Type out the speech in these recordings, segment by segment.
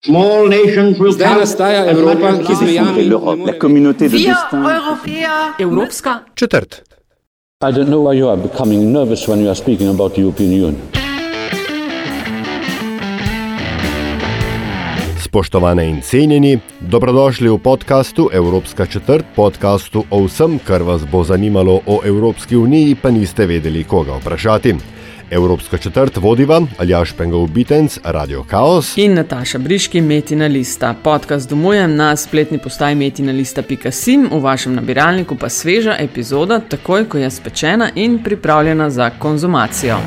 Zdaj nastaja Evropa, ki zmejami l'Europe, la communauté de destin. Evropska četrt. I don't know why you are becoming nervous when you are speaking about the European Union. Spoštovane in cenjeni, dobrodošli v podkastu Evropska četrt, podkastu o vsem, kar vas bo zanimalo o Evropski uniji, pa niste vedeli, koga vprašati. Evropska četrt vodiva Aljaš Pengov Bitenc, Radio Chaos. in Nataša Briški, Metina Lista. Podcast domujem na spletni postaji metinalista.sim, v vašem nabiralniku pa sveža epizoda, takoj ko je spečena in pripravljena za konzumacijo.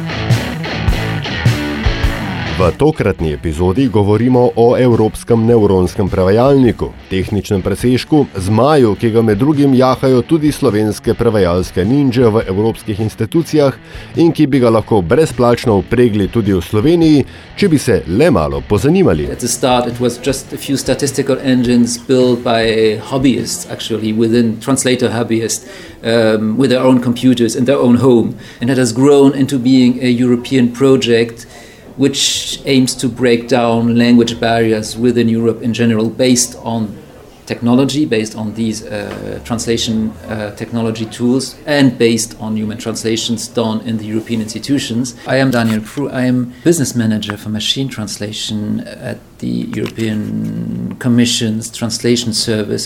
V tokratni epizodi govorimo o evropskem nevronskem prevajalniku, tehničnem presežku, zmaju, ki ga med drugim jahajo tudi slovenske prevajalske ninja v evropskih institucijah in ki bi ga lahko brezplačno upregli tudi v Sloveniji, če bi se le malo pozanimali. At the start, it was just a few statistical engines built by hobbyists, actually, within translator hobbyists, um, with their own computers in their own home. And it has grown into being a European project which aims to break down language barriers within Europe in general based on technology, based on these uh, translation uh, technology tools, and based on human translations done in the European institutions. I am Daniel Prou. I am business manager for machine translation at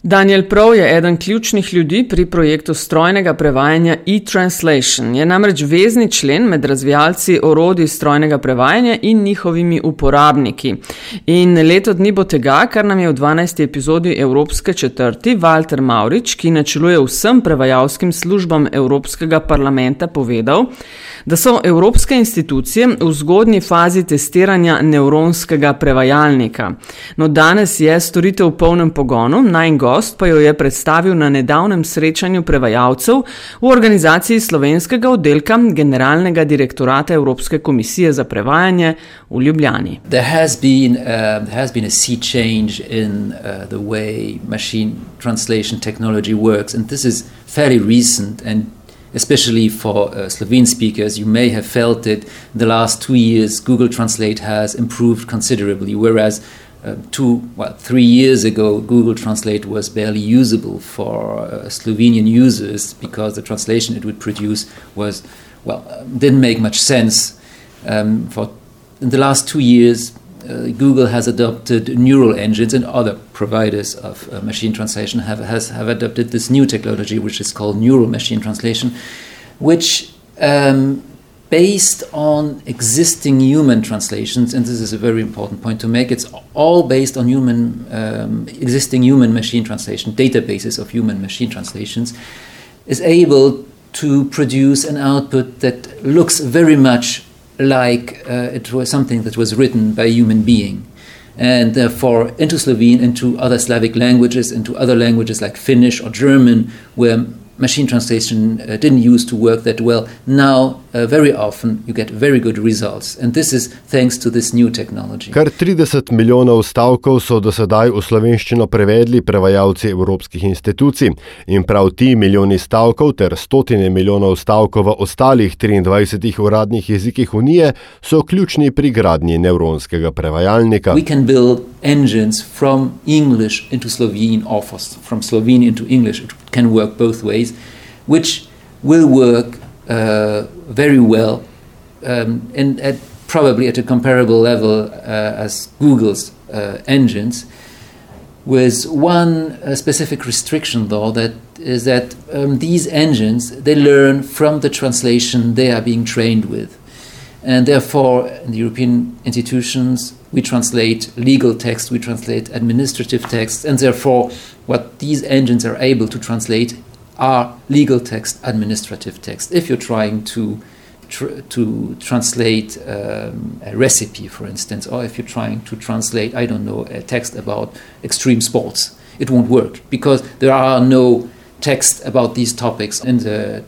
Daniel Prov je eden ključnih ljudi pri projektu strojnega prevajanja e-translation. Je namreč vezni člen med razvijalci orodij strojnega prevajanja in njihovimi uporabniki. In leto dni bo tega, kar nam je v 12. epizodi Evropske četrti Walter Maurič, ki načeluje vsem prevajalskim službam Evropskega parlamenta, povedal, da so evropske institucije v zgodnji fazi testiranja nevronskega prevajalnika. No, danes je storitev v polnem pogonu, naj gost pa jo je predstavil na nedavnem srečanju prevajalcev v organizaciji slovenskega oddelka Generalnega direktorata Evropske komisije za prevajanje v Ljubljani. Uh, uh, translation technology works, and this is fairly recent and. Especially for uh, Slovene speakers, you may have felt it. The last two years, Google Translate has improved considerably, whereas uh, two, well, three years ago, Google Translate was barely usable for uh, Slovenian users because the translation it would produce was, well, uh, didn't make much sense. Um, for in the last two years, uh, Google has adopted neural engines, and other providers of uh, machine translation have has have adopted this new technology, which is called neural machine translation, which um, based on existing human translations, and this is a very important point to make. It's all based on human um, existing human machine translation databases of human machine translations, is able to produce an output that looks very much like uh, it was something that was written by a human being. And therefore, into Slovene, into other Slavic languages, into other languages like Finnish or German, where machine translation uh, didn't used to work that well, now uh, very often you get very good results. And this is thanks to this new technology. Kar 30 milijonov stavkov so do sedaj v slovenščino prevedli prevajalci evropskih institucij in prav ti milijoni stavkov ter stotine milijonov stavkov v ostalih 23 uradnih jezikih Unije so ključni pri gradnji nevronskega prevajalnika. We can build engines from English into Slovene or from Slovene into English. It can work both ways, which will work uh, very well um, and at probably at a comparable level uh, as Google's uh, engines. With one uh, specific restriction, though, that is that um, these engines they learn from the translation they are being trained with, and therefore, the European institutions, we translate legal text, we translate administrative text, and therefore, what these engines are able to translate are legal text, administrative text. If you're trying to tr- to translate um, a recipe, for instance, or if you're trying to translate, I don't know, a text about extreme sports, it won't work because there are no texts about these topics in the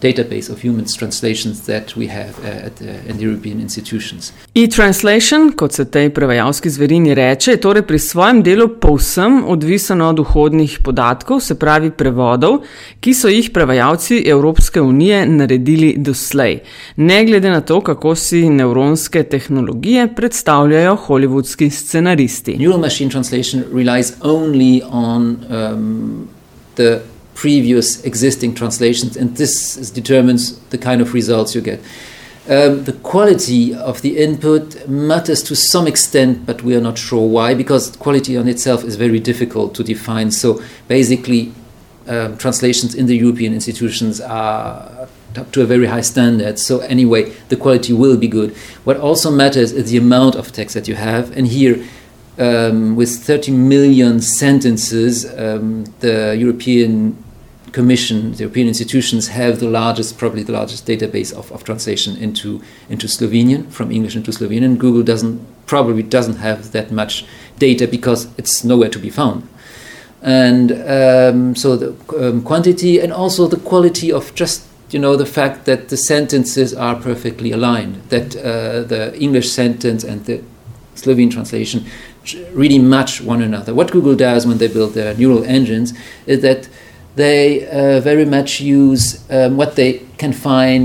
database of human translations that we have uh, at the, in the European institutions. E-translation, kot se tej prevajalski zverini reče, je torej pri svojem delu povsem odvisen od vhodnih podatkov, se pravi prevodov, ki so jih prevajalci Evropske unije naredili doslej, ne glede na to, kako si nevronske tehnologije predstavljajo hollywoodski scenaristi. Neural machine translation relies only on um, the previous existing translations, and this determines the kind of results you get. Um, the quality of the input matters to some extent, but we are not sure why, because quality on itself is very difficult to define. So basically, um, translations in the European institutions are up to a very high standard. So anyway, the quality will be good. What also matters is the amount of text that you have, and here. Um, with 30 million sentences, um, the European Commission, the European institutions have the largest, probably the largest database of, of translation into into Slovenian from English into Slovenian. Google doesn't probably doesn't have that much data because it's nowhere to be found. And um, so the um, quantity and also the quality of just you know the fact that the sentences are perfectly aligned, that uh, the English sentence and the Slovene translation really match one another. What Google does when they build their neural engines is that they uh, very much use um, what they can find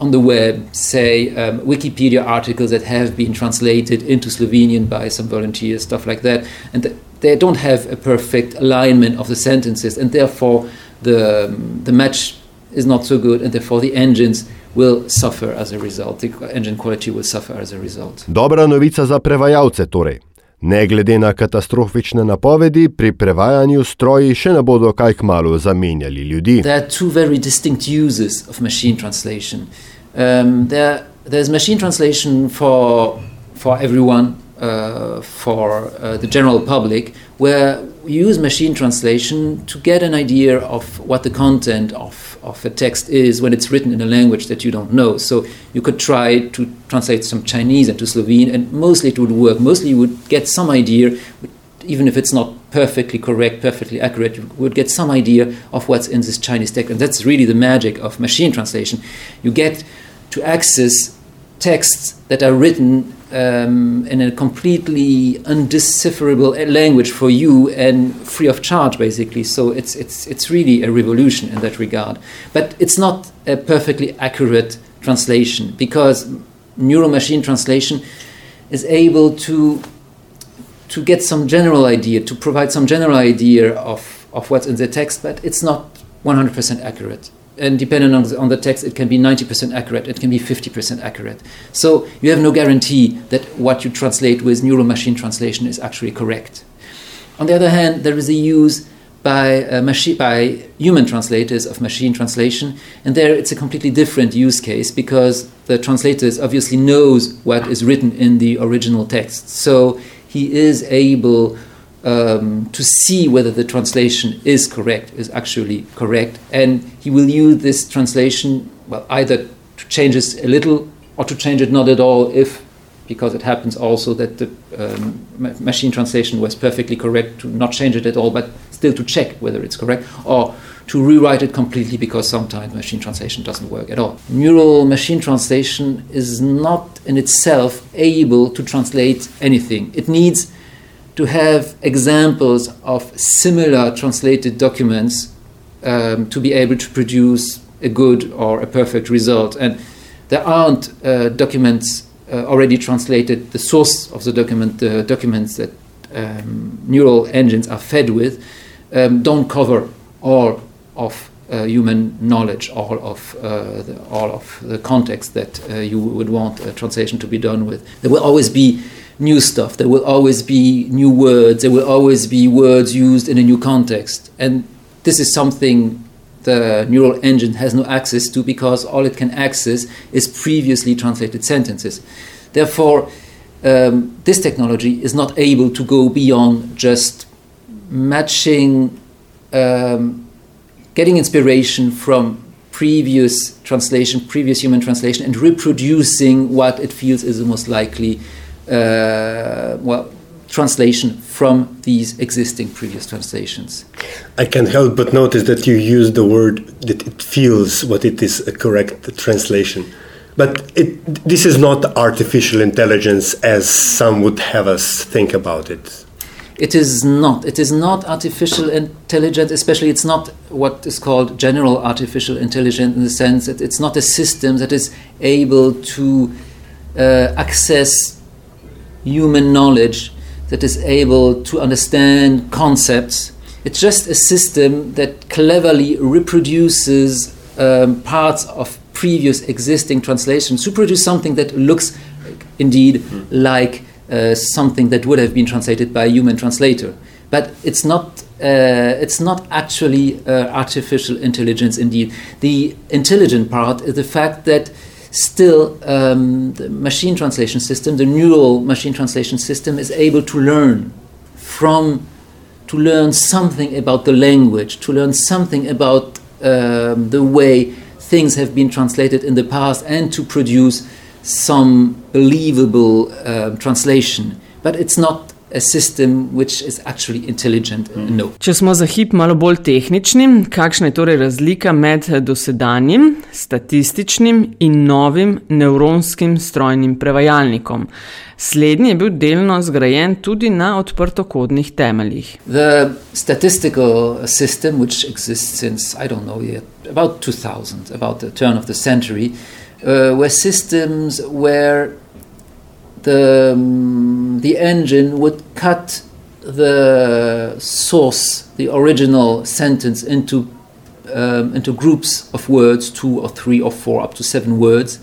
on the web, say um, Wikipedia articles that have been translated into Slovenian by some volunteers, stuff like that, and th- they don't have a perfect alignment of the sentences, and therefore the um, the match is not so good, and therefore the engines will suffer as a result. The engine quality will suffer as a result. Dobra novica za prevajalce torej. Ne glede na katastrofične napovedi, pri prevajanju stroji še ne bodo kaj kmalo zamenjali ljudi. Um, there, there's machine translation for, for everyone, uh, for uh, the general public, where use machine translation to get an idea of what the content of, of a text is when it's written in a language that you don't know. So you could try to translate some Chinese into Slovene, and mostly it would work. Mostly you would get some idea, even if it's not perfectly correct, perfectly accurate, you would get some idea of what's in this Chinese text. And that's really the magic of machine translation. You get to access texts that are written um, in a completely undecipherable language for you and free of charge, basically. So it's, it's, it's really a revolution in that regard. But it's not a perfectly accurate translation because neural machine translation is able to, to get some general idea, to provide some general idea of, of what's in the text, but it's not 100% accurate and depending on the, on the text, it can be 90% accurate, it can be 50% accurate. So you have no guarantee that what you translate with neural machine translation is actually correct. On the other hand, there is a use by, uh, machi- by human translators of machine translation, and there it's a completely different use case because the translators obviously knows what is written in the original text. So he is able um, to see whether the translation is correct, is actually correct, and he will use this translation well either to change it a little or to change it not at all if because it happens also that the um, machine translation was perfectly correct to not change it at all but still to check whether it's correct or to rewrite it completely because sometimes machine translation doesn't work at all. Neural machine translation is not in itself able to translate anything. It needs to have examples of similar translated documents um, to be able to produce a good or a perfect result. And there aren't uh, documents uh, already translated. The source of the document, the documents that um, neural engines are fed with, um, don't cover all of uh, human knowledge, all of uh, the, all of the context that uh, you would want a translation to be done with. There will always be new stuff. There will always be new words. There will always be words used in a new context. And this is something the neural engine has no access to because all it can access is previously translated sentences. Therefore, um, this technology is not able to go beyond just matching, um, getting inspiration from previous translation, previous human translation, and reproducing what it feels is the most likely well, translation from these existing previous translations. I can't help but notice that you use the word that it feels what it is a correct translation. But it, this is not artificial intelligence as some would have us think about it. It is not. It is not artificial intelligence, especially it's not what is called general artificial intelligence in the sense that it's not a system that is able to uh, access human knowledge, that is able to understand concepts. It's just a system that cleverly reproduces um, parts of previous existing translations to produce something that looks indeed mm. like uh, something that would have been translated by a human translator. But it's not, uh, it's not actually uh, artificial intelligence indeed. The intelligent part is the fact that still um, the machine translation system, the neural machine translation system, is able to learn from, to learn something about the language, to learn something about um, the way things have been translated in the past, and to produce some believable uh, translation, but it's not a system which is actually intelligent. No. Če smo za hip malo bolj tehnični, kakšna je torej razlika med dosedanjim, statističnim in novim nevronskim strojnim prevajalnikom? Slednji je bil delno zgrajen tudi na odprtokodnih temeljih. The statistical system, which exists since, I don't know yet, about 2000, about the turn of the century, uh, were systems where the, um, the engine would cut the source, the original sentence, into, um, into groups of words, two or three or four, up to seven words,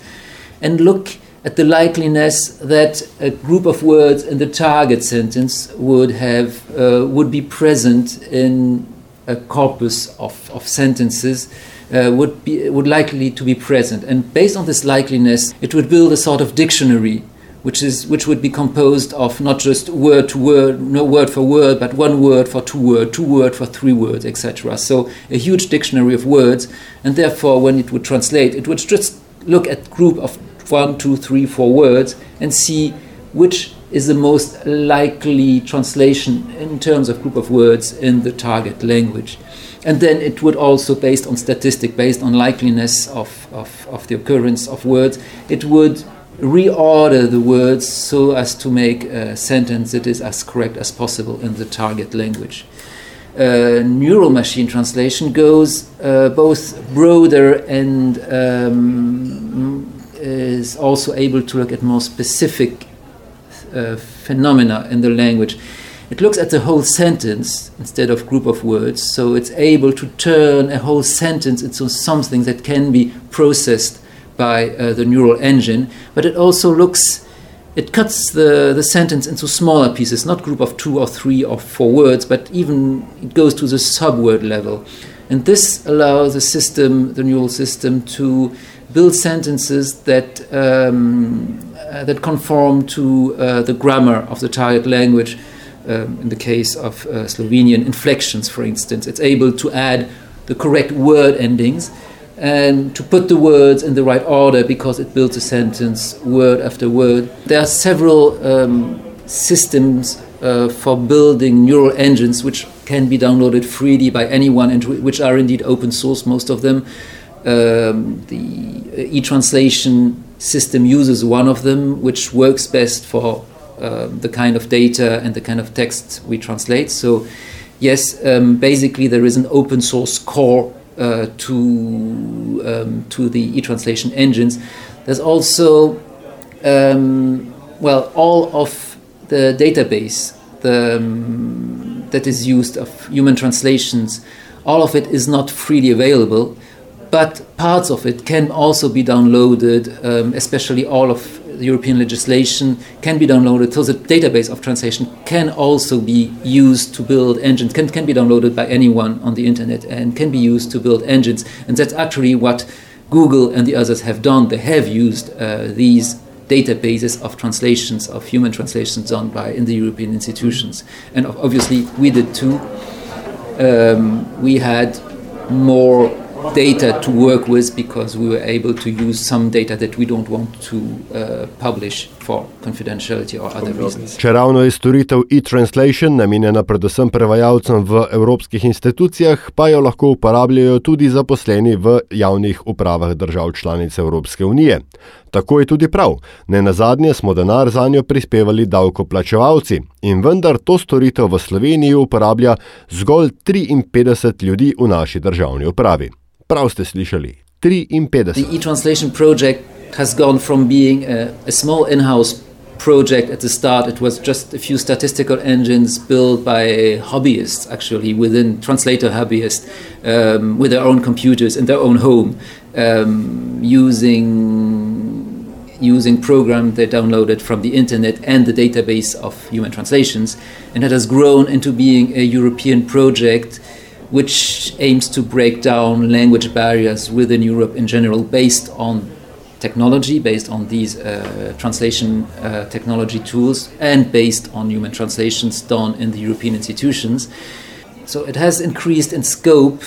and look at the likeliness that a group of words in the target sentence would have uh, would be present in a corpus of, of sentences uh, would be would likely to be present, and based on this likeliness, it would build a sort of dictionary, which is which would be composed of not just word to word, no word for word, but one word for two word, two word for three words, etc. So a huge dictionary of words, and therefore, when it would translate, it would just look at group of one, two, three, four words and see which is the most likely translation in terms of group of words in the target language. And then it would also, based on statistic, based on likeliness of, of, of the occurrence of words, it would reorder the words so as to make a sentence that is as correct as possible in the target language. Uh, neural machine translation goes uh, both broader and um, is also able to look at more specific uh, phenomena in the language. It looks at the whole sentence instead of group of words, so it's able to turn a whole sentence into something that can be processed by uh, the neural engine. But it also looks, it cuts the, the sentence into smaller pieces, not group of two or three or four words, but even it goes to the subword level. And this allows the system, the neural system, to build sentences that um, uh, that conform to uh, the grammar of the target language um, in the case of uh, Slovenian inflections, for instance. It's able to add the correct word endings and to put the words in the right order because it builds a sentence word after word. There are several um, systems uh, for building neural engines which can be downloaded freely by anyone and which are indeed open source, most of them. Um, the e translation system uses one of them, which works best for uh, the kind of data and the kind of text we translate. So, yes, um, basically there is an open source core uh, to um, to the e-translation engines. There's also um, well all of the database the, um, that is used of human translations. All of it is not freely available, but parts of it can also be downloaded, um, especially all of European legislation can be downloaded. So the database of translation can also be used to build engines, can, can be downloaded by anyone on the internet and can be used to build engines. And that's actually what Google and the others have done. They have used uh, these databases of translations, of human translations done by in the European institutions. And obviously we did too. Um, we had more data to work with because we were able to use some data that we don't want to uh, publish for confidentiality or other reasons. Če ravno je storitev e-translation namenjena predvsem prevajalcem v evropskih institucijah, pa jo lahko uporabljajo tudi zaposleni v javnih upravah držav članic Evropske unije. Tako je tudi prav. Ne nazadnje smo denar za njo prispevali davkoplačevalci in vendar to storitev v Sloveniji uporablja zgolj 53 ljudi v naši državni upravi. Prav ste slišali, 53. The e-translation project has gone from being a, a small in-house project at the start. It was just a few statistical engines built by hobbyists, actually within translator hobbyists, um, with their own computers in their own home, um, using using program they downloaded from the internet and the database of human translations, and it has grown into being a European project which aims to break down language barriers within Europe in general based on technology, based on these uh, translation uh, technology tools, and based on human translations done in the European institutions. So it has increased in scope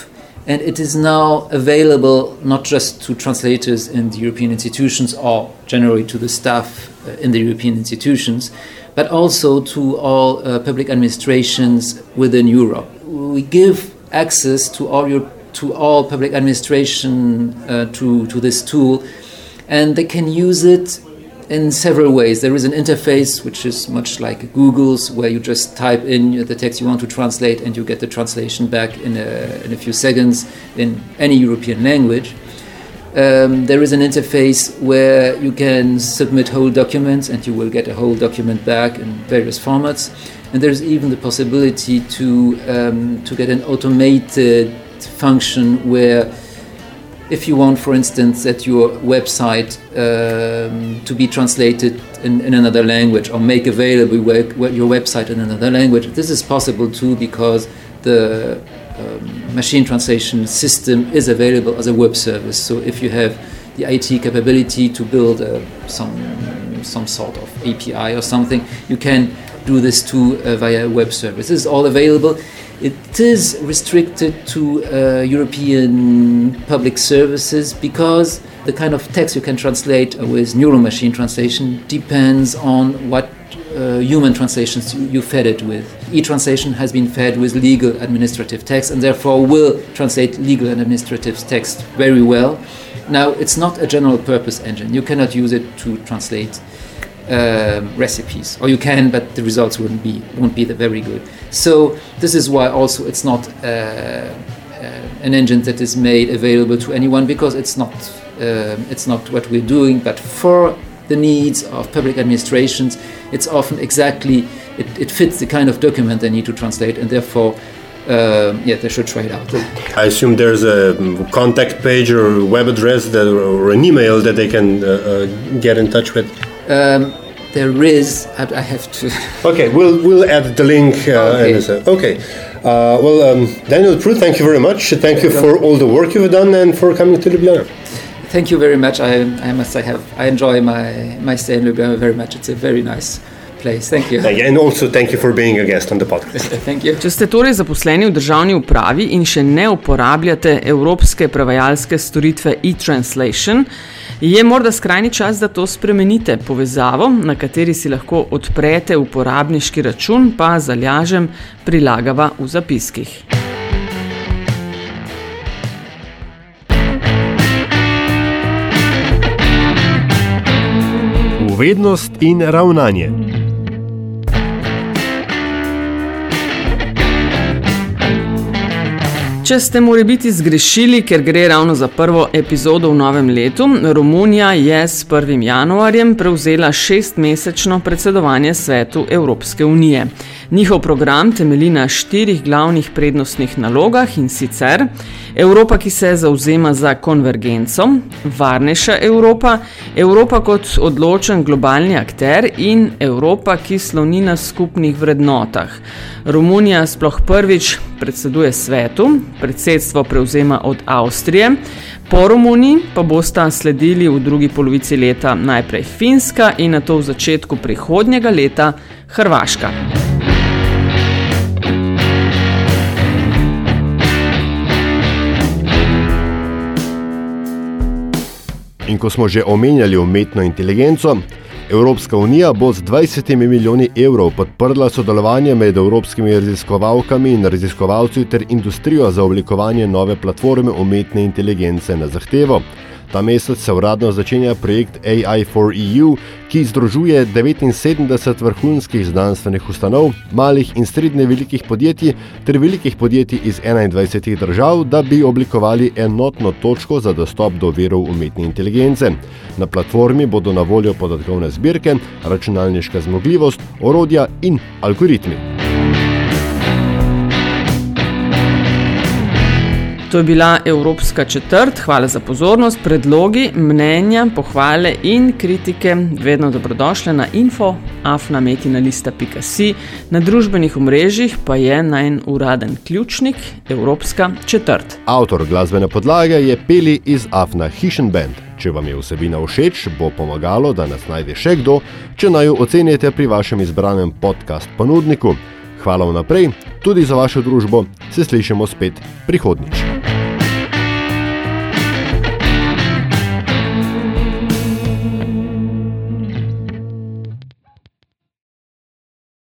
and it is now available not just to translators in the European institutions or generally to the staff uh, in the European institutions, but also to all uh, public administrations within Europe. We give access to all, your, to all public administration uh, to, to this tool, and they can use it in several ways. There is an interface which is much like Google's, where you just type in the text you want to translate and you get the translation back in a, in a few seconds in any European language. Um, there is an interface where you can submit whole documents and you will get a whole document back in various formats. And there's even the possibility to, um, to get an automated function where if you want, for instance, that your website um, to be translated in, in, another language or make available your website in another language, this is possible too because the um, machine translation system is available as a web service. So if you have the IT capability to build a, some some sort of API or something, you can do this too uh, via web service. This is all available it is restricted to uh, European public services because the kind of text you can translate with neural machine translation depends on what uh, human translations you, fed it with. E translation has been fed with legal administrative text and therefore will translate legal and administrative text very well. Now, it's not a general purpose engine. You cannot use it to translate um, recipes, or you can, but the results wouldn't be won't be very good. So this is why also it's not uh, uh, an engine that is made available to anyone because it's not uh, it's not what we're doing. But for the needs of public administrations, it's often exactly it, it fits the kind of document they need to translate, and therefore. Uh, yeah, they should try it out. I assume there's a contact page or web address that, or an email that they can uh, uh, get in touch with. Um, there is. I have to. okay, we'll we'll add the link. Uh, okay. okay. Uh, well, um, Daniel Prou, thank you very much. Thank you for all the work you've done and for coming to Ljubljana. Thank you very much. I, I must say, have I enjoy my my stay in Ljubljana very much. It's a very nice. Place. Thank you. And also thank you for being a guest on the podcast. Thank you. Če ste torej zaposleni v državni upravi in še ne uporabljate evropske prevajalske storitve e-translation, Je morda skrajni čas, da to spremenite. Povezavo, na kateri si lahko odprete uporabniški račun, pa zalažem prilagava v zapiskih. Uvednost in ravnanje. Če ste morali biti zgrešili, ker gre ravno za prvo epizodo v novem letu, Romunija je s 1. januarjem prevzela šestmesečno predsedovanje svetu Evropske unije. Njihov program temelji na štirih glavnih prednostnih nalogah in sicer Evropa, ki se zauzema za konvergenco, varnejša Evropa, Evropa kot odločen globalni akter in Evropa, ki sloni na skupnih vrednotah. Romunija sploh prvič predseduje svetu, predsedstvo prevzema od Avstrije, po Romuniji pa bosta sledili v drugi polovici leta najprej Finska in na to v začetku prihodnjega leta Hrvaška. In ko smo že omenjali umetno inteligenco, Evropska unija bo z 20 milijoni evrov podprla sodelovanje med evropskimi raziskovalkami in raziskovalci ter industrijo za oblikovanje nove platforme umetne inteligence na zahtevo. Ta mesec se uradno začenja projekt AI for EU, ki združuje 79 vrhunskih znanstvenih ustanov, malih in srednje velikih podjetij ter velikih podjetij iz 21 držav, da bi oblikovali enotno točko za dostop do verov umetne inteligence. Na platformi bodo na voljo podatkovne zbirke, računalniška zmogljivost, orodja in algoritmi. To je bila Evropska četrt. Hvala za pozornost. Predlogi, mnenja, pohvale in kritike vedno dobrodošle na info.afnametina.si. Na družbenih omrežjih pa je najen uraden ključnik Evropska četrt. Avtor glasbene podlage je Peli iz Afna Hishn Band. Če vam je vsebina všeč, bo pomagalo, da nas najde še kdo, če naj jo ocenite pri vašem izbranem podcast ponudniku. Hvala vnaprej, tudi za vašo družbo, se slišimo spet prihodnič.